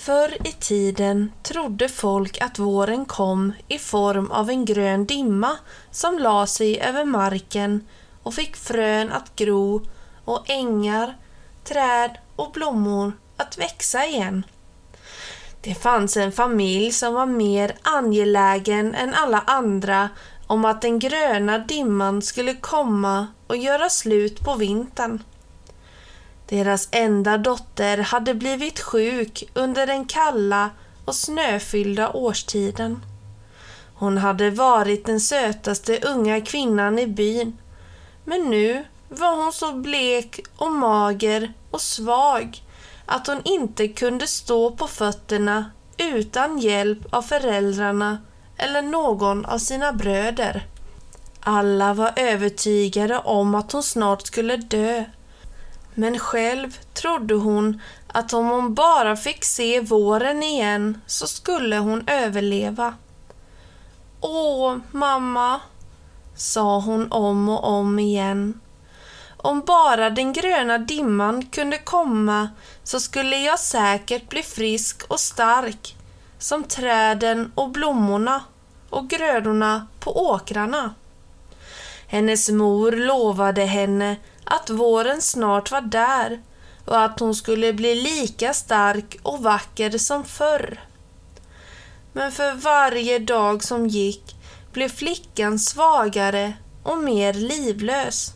Förr i tiden trodde folk att våren kom i form av en grön dimma som la sig över marken och fick frön att gro och ängar, träd och blommor att växa igen. Det fanns en familj som var mer angelägen än alla andra om att den gröna dimman skulle komma och göra slut på vintern. Deras enda dotter hade blivit sjuk under den kalla och snöfyllda årstiden. Hon hade varit den sötaste unga kvinnan i byn, men nu var hon så blek och mager och svag att hon inte kunde stå på fötterna utan hjälp av föräldrarna eller någon av sina bröder. Alla var övertygade om att hon snart skulle dö men själv trodde hon att om hon bara fick se våren igen så skulle hon överleva. Åh, mamma, sa hon om och om igen. Om bara den gröna dimman kunde komma så skulle jag säkert bli frisk och stark som träden och blommorna och grödorna på åkrarna. Hennes mor lovade henne att våren snart var där och att hon skulle bli lika stark och vacker som förr. Men för varje dag som gick blev flickan svagare och mer livlös.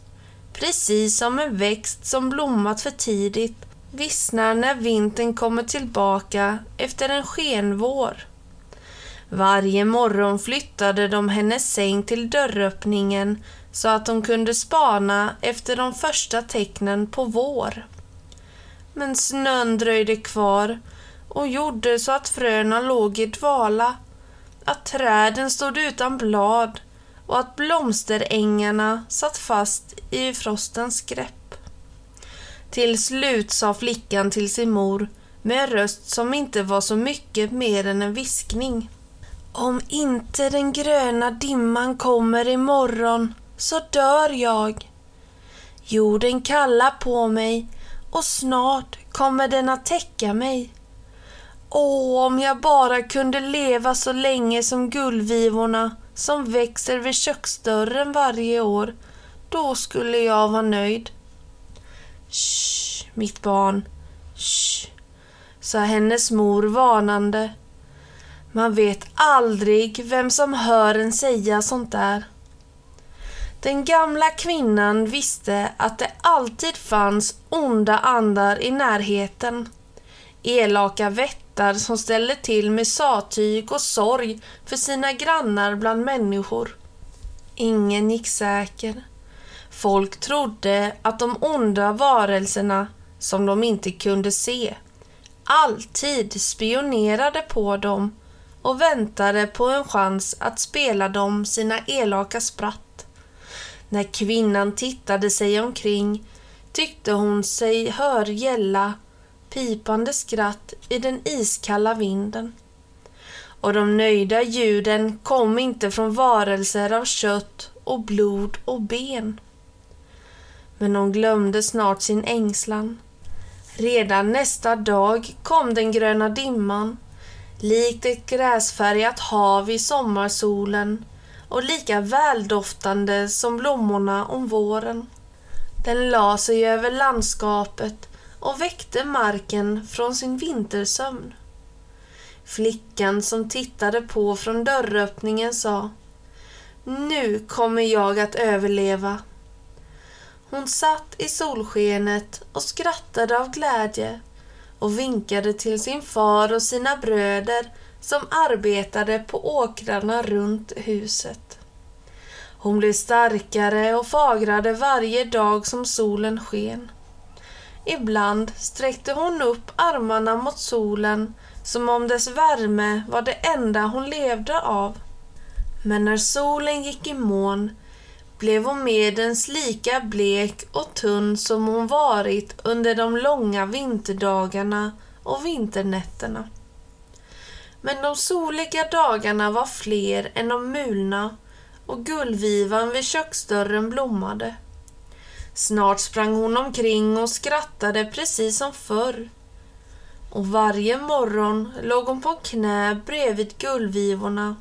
Precis som en växt som blommat för tidigt vissnar när vintern kommer tillbaka efter en skenvår. Varje morgon flyttade de hennes säng till dörröppningen så att de kunde spana efter de första tecknen på vår. Men snön dröjde kvar och gjorde så att fröna låg i dvala, att träden stod utan blad och att blomsterängarna satt fast i frostens grepp. Till slut sa flickan till sin mor med en röst som inte var så mycket mer än en viskning. Om inte den gröna dimman kommer imorgon så dör jag. Jorden kallar på mig och snart kommer den att täcka mig. Åh, om jag bara kunde leva så länge som gullvivorna som växer vid köksdörren varje år, då skulle jag vara nöjd. Shh, mitt barn. Shh, sa hennes mor varnande. Man vet aldrig vem som hör en säga sånt där. Den gamla kvinnan visste att det alltid fanns onda andar i närheten. Elaka vättar som ställde till med sattyg och sorg för sina grannar bland människor. Ingen gick säker. Folk trodde att de onda varelserna, som de inte kunde se, alltid spionerade på dem och väntade på en chans att spela dem sina elaka spratt. När kvinnan tittade sig omkring tyckte hon sig hör gälla pipande skratt i den iskalla vinden. Och de nöjda ljuden kom inte från varelser av kött och blod och ben. Men hon glömde snart sin ängslan. Redan nästa dag kom den gröna dimman, likt ett gräsfärgat hav i sommarsolen och lika väldoftande som blommorna om våren. Den la sig över landskapet och väckte marken från sin vintersömn. Flickan som tittade på från dörröppningen sa Nu kommer jag att överleva. Hon satt i solskenet och skrattade av glädje och vinkade till sin far och sina bröder som arbetade på åkrarna runt huset. Hon blev starkare och fagrade varje dag som solen sken. Ibland sträckte hon upp armarna mot solen som om dess värme var det enda hon levde av. Men när solen gick i moln blev hon medens lika blek och tunn som hon varit under de långa vinterdagarna och vinternätterna. Men de soliga dagarna var fler än de mulna och gullvivan vid köksdörren blommade. Snart sprang hon omkring och skrattade precis som förr. Och varje morgon låg hon på knä bredvid gullvivorna,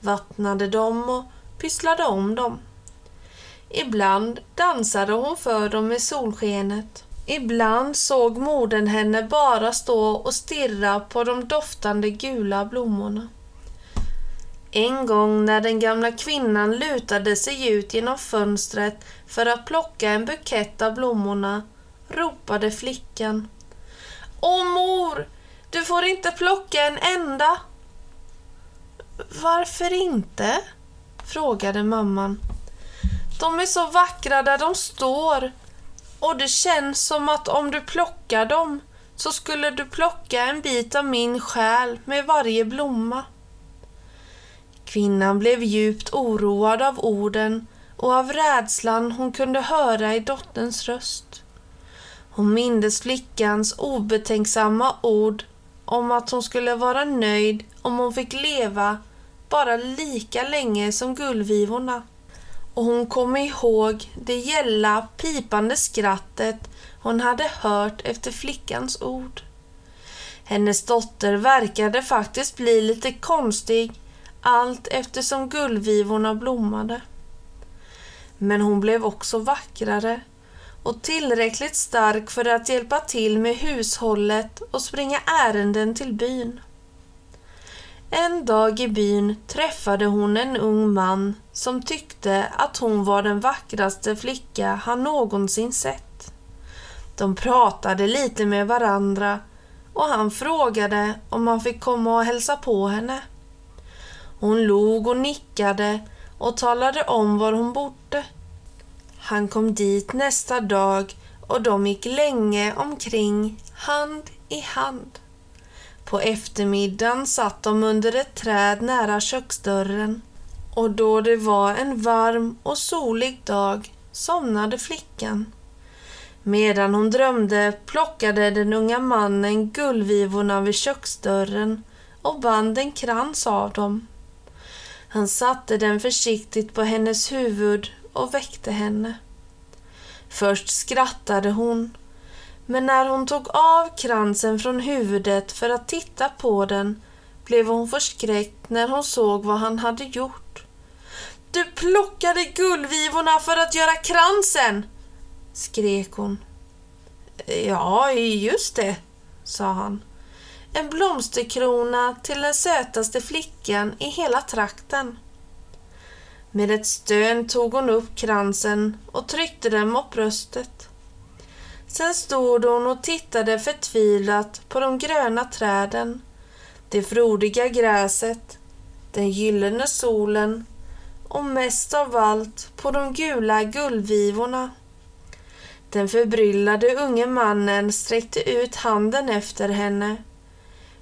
vattnade dem och pysslade om dem. Ibland dansade hon för dem i solskenet. Ibland såg modern henne bara stå och stirra på de doftande gula blommorna. En gång när den gamla kvinnan lutade sig ut genom fönstret för att plocka en bukett av blommorna ropade flickan. Åh mor, du får inte plocka en enda. Varför inte? frågade mamman. De är så vackra där de står och det känns som att om du plockar dem så skulle du plocka en bit av min själ med varje blomma. Kvinnan blev djupt oroad av orden och av rädslan hon kunde höra i dotterns röst. Hon mindes flickans obetänksamma ord om att hon skulle vara nöjd om hon fick leva bara lika länge som gullvivorna. Och hon kom ihåg det gälla pipande skrattet hon hade hört efter flickans ord. Hennes dotter verkade faktiskt bli lite konstig allt eftersom gullvivorna blommade. Men hon blev också vackrare och tillräckligt stark för att hjälpa till med hushållet och springa ärenden till byn. En dag i byn träffade hon en ung man som tyckte att hon var den vackraste flicka han någonsin sett. De pratade lite med varandra och han frågade om han fick komma och hälsa på henne. Hon log och nickade och talade om var hon bodde. Han kom dit nästa dag och de gick länge omkring hand i hand. På eftermiddagen satt de under ett träd nära köksdörren och då det var en varm och solig dag somnade flickan. Medan hon drömde plockade den unga mannen gullvivorna vid köksdörren och band en krans av dem. Han satte den försiktigt på hennes huvud och väckte henne. Först skrattade hon, men när hon tog av kransen från huvudet för att titta på den blev hon förskräckt när hon såg vad han hade gjort. Du plockade gullvivorna för att göra kransen! skrek hon. Ja, just det, sa han en blomsterkrona till den sötaste flickan i hela trakten. Med ett stön tog hon upp kransen och tryckte den mot bröstet. Sen stod hon och tittade förtvivlat på de gröna träden, det frodiga gräset, den gyllene solen och mest av allt på de gula gullvivorna. Den förbryllade unge mannen sträckte ut handen efter henne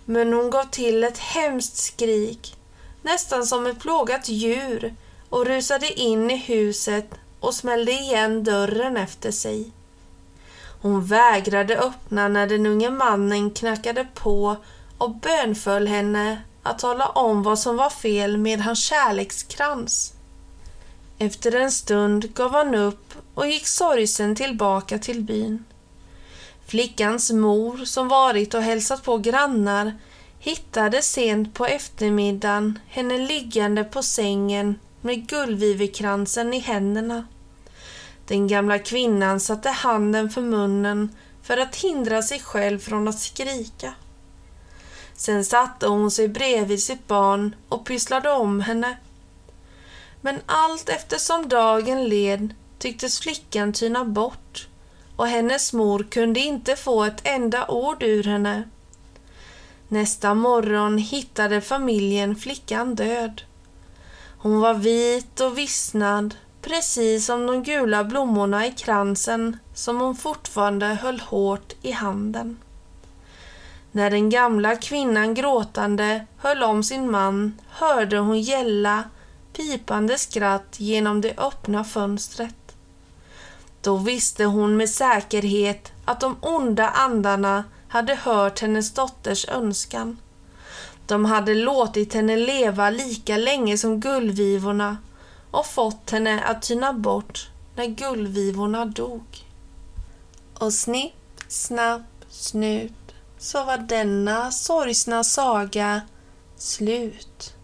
men hon gav till ett hemskt skrik, nästan som ett plågat djur och rusade in i huset och smällde igen dörren efter sig. Hon vägrade öppna när den unge mannen knackade på och bönföll henne att tala om vad som var fel med hans kärlekskrans. Efter en stund gav han upp och gick sorgsen tillbaka till byn. Flickans mor, som varit och hälsat på grannar, hittade sent på eftermiddagen henne liggande på sängen med gullvivekransen i händerna. Den gamla kvinnan satte handen för munnen för att hindra sig själv från att skrika. Sen satte hon sig bredvid sitt barn och pysslade om henne. Men allt eftersom dagen led tycktes flickan tyna bort och hennes mor kunde inte få ett enda ord ur henne. Nästa morgon hittade familjen flickan död. Hon var vit och vissnad, precis som de gula blommorna i kransen som hon fortfarande höll hårt i handen. När den gamla kvinnan gråtande höll om sin man hörde hon gälla pipande skratt genom det öppna fönstret. Då visste hon med säkerhet att de onda andarna hade hört hennes dotters önskan. De hade låtit henne leva lika länge som gullvivorna och fått henne att tyna bort när gullvivorna dog. Och snipp, snapp, snut så var denna sorgsna saga slut.